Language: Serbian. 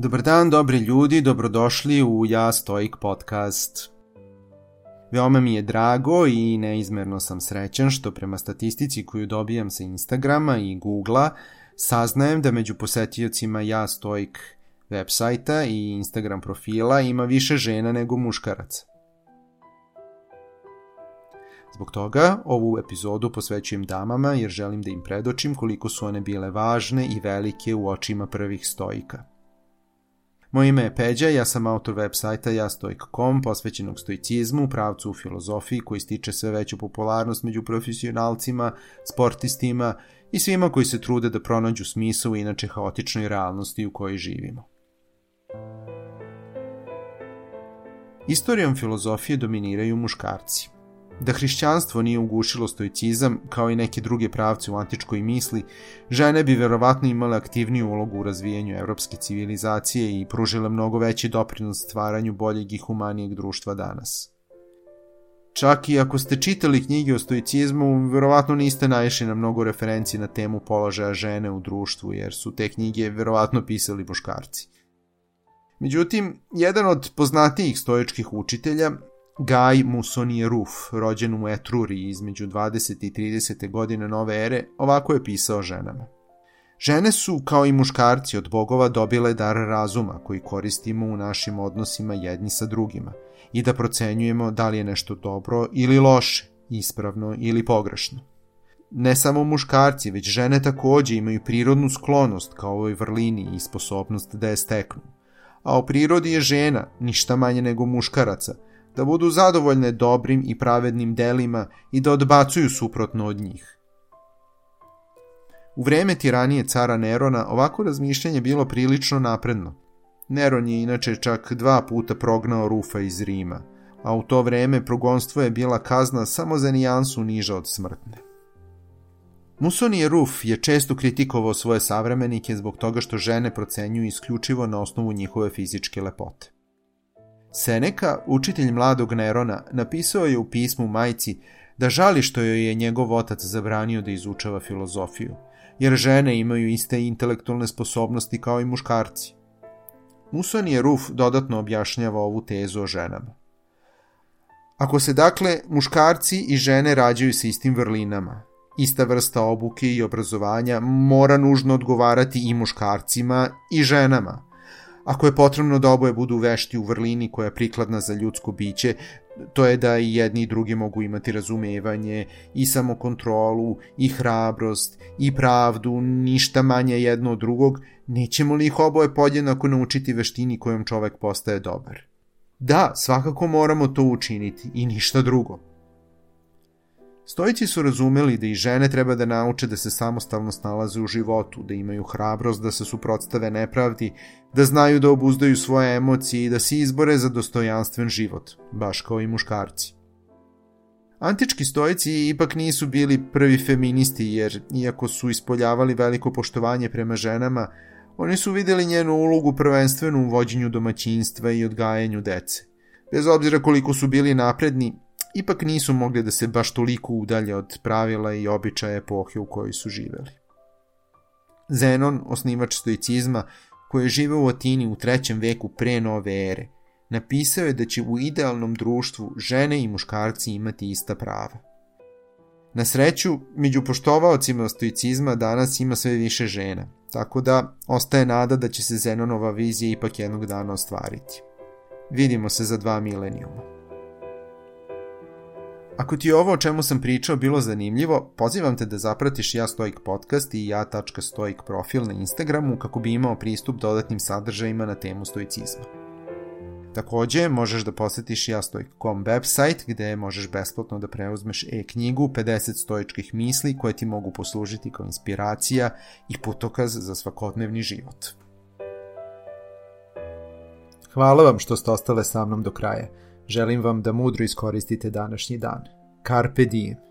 Dobar dan, dobri ljudi, dobrodošli u Ja Stoik podcast. Veoma mi je drago i neizmerno sam srećan što prema statistici koju dobijam sa Instagrama i Googla saznajem da među posetiocima Ja Stoik web sajta i Instagram profila ima više žena nego muškaraca. Zbog toga ovu epizodu posvećujem damama jer želim da im predočim koliko su one bile važne i velike u očima prvih stojika. Moje ime je Peđa, ja sam autor web sajta jastojk.com, posvećenog stoicizmu, pravcu u filozofiji koji stiče sve veću popularnost među profesionalcima, sportistima i svima koji se trude da pronađu smisao u inače haotičnoj realnosti u kojoj živimo. Istorijom filozofije dominiraju muškarci – Da hrišćanstvo nije ugušilo stoicizam, kao i neke druge pravce u antičkoj misli, žene bi verovatno imale aktivniju ulogu u razvijanju evropske civilizacije i pružile mnogo veći doprinos stvaranju boljeg i humanijeg društva danas. Čak i ako ste čitali knjige o stoicizmu, verovatno niste naišli na mnogo referenci na temu položaja žene u društvu, jer su te knjige verovatno pisali muškarci. Međutim, jedan od poznatijih stoičkih učitelja, Gaj Musonije Ruf, rođen u Etruri između 20. i 30. godine nove ere, ovako je pisao ženama. Žene su, kao i muškarci, od bogova dobile dar razuma koji koristimo u našim odnosima jedni sa drugima i da procenjujemo da li je nešto dobro ili loše, ispravno ili pogrešno. Ne samo muškarci, već žene takođe imaju prirodnu sklonost kao ovoj vrlini i sposobnost da je steknu. A o prirodi je žena, ništa manje nego muškaraca – da budu zadovoljne dobrim i pravednim delima i da odbacuju suprotno od njih. U vreme tiranije cara Nerona ovako razmišljanje bilo prilično napredno. Neron je inače čak dva puta prognao Rufa iz Rima, a u to vreme progonstvo je bila kazna samo za nijansu niža od smrtne. Musonije Ruf je često kritikovao svoje savremenike zbog toga što žene procenjuju isključivo na osnovu njihove fizičke lepote. Seneka, učitelj mladog Nerona, napisao je u pismu majci da žali što joj je njegov otac zabranio da izučava filozofiju, jer žene imaju iste intelektualne sposobnosti kao i muškarci. Musonije Ruf dodatno objašnjava ovu tezu o ženama. Ako se dakle muškarci i žene rađaju sa istim vrlinama, ista vrsta obuke i obrazovanja mora nužno odgovarati i muškarcima i ženama – Ako je potrebno da oboje budu vešti u vrlini koja je prikladna za ljudsko biće, to je da i jedni i drugi mogu imati razumevanje i samokontrolu i hrabrost i pravdu, ništa manje jedno od drugog, nećemo li ih oboje podjednako naučiti veštini kojom čovek postaje dobar? Da, svakako moramo to učiniti i ništa drugo. Stojici su razumeli da i žene treba da nauče da se samostalno snalaze u životu, da imaju hrabrost da se suprotstave nepravdi, da znaju da obuzdaju svoje emocije i da se izbore za dostojanstven život, baš kao i muškarci. Antički stojici ipak nisu bili prvi feministi jer, iako su ispoljavali veliko poštovanje prema ženama, oni su videli njenu ulogu prvenstveno u vođenju domaćinstva i odgajanju dece. Bez obzira koliko su bili napredni, ipak nisu mogli da se baš toliko udalje od pravila i običaja epohe u kojoj su živeli. Zenon, osnivač stoicizma, koji je živeo u Atini u trećem veku pre nove ere, napisao je da će u idealnom društvu žene i muškarci imati ista prava. Na sreću, među poštovaocima stoicizma danas ima sve više žena, tako da ostaje nada da će se Zenonova vizija ipak jednog dana ostvariti. Vidimo se za dva milenijuma. Ako ti je ovo o čemu sam pričao bilo zanimljivo, pozivam te da zapratiš Ja Stoik podcast i ja.stoik profil na Instagramu kako bi imao pristup dodatnim sadržajima na temu stoicizma. Takođe, možeš da posetiš jastoik.com website gde možeš besplatno da preuzmeš e-knjigu 50 stoičkih misli koje ti mogu poslužiti kao inspiracija i putokaz za svakodnevni život. Hvala vam što ste ostale sa mnom do kraja. Želim vam da mudro iskoristite današnji dan. Carpe diem.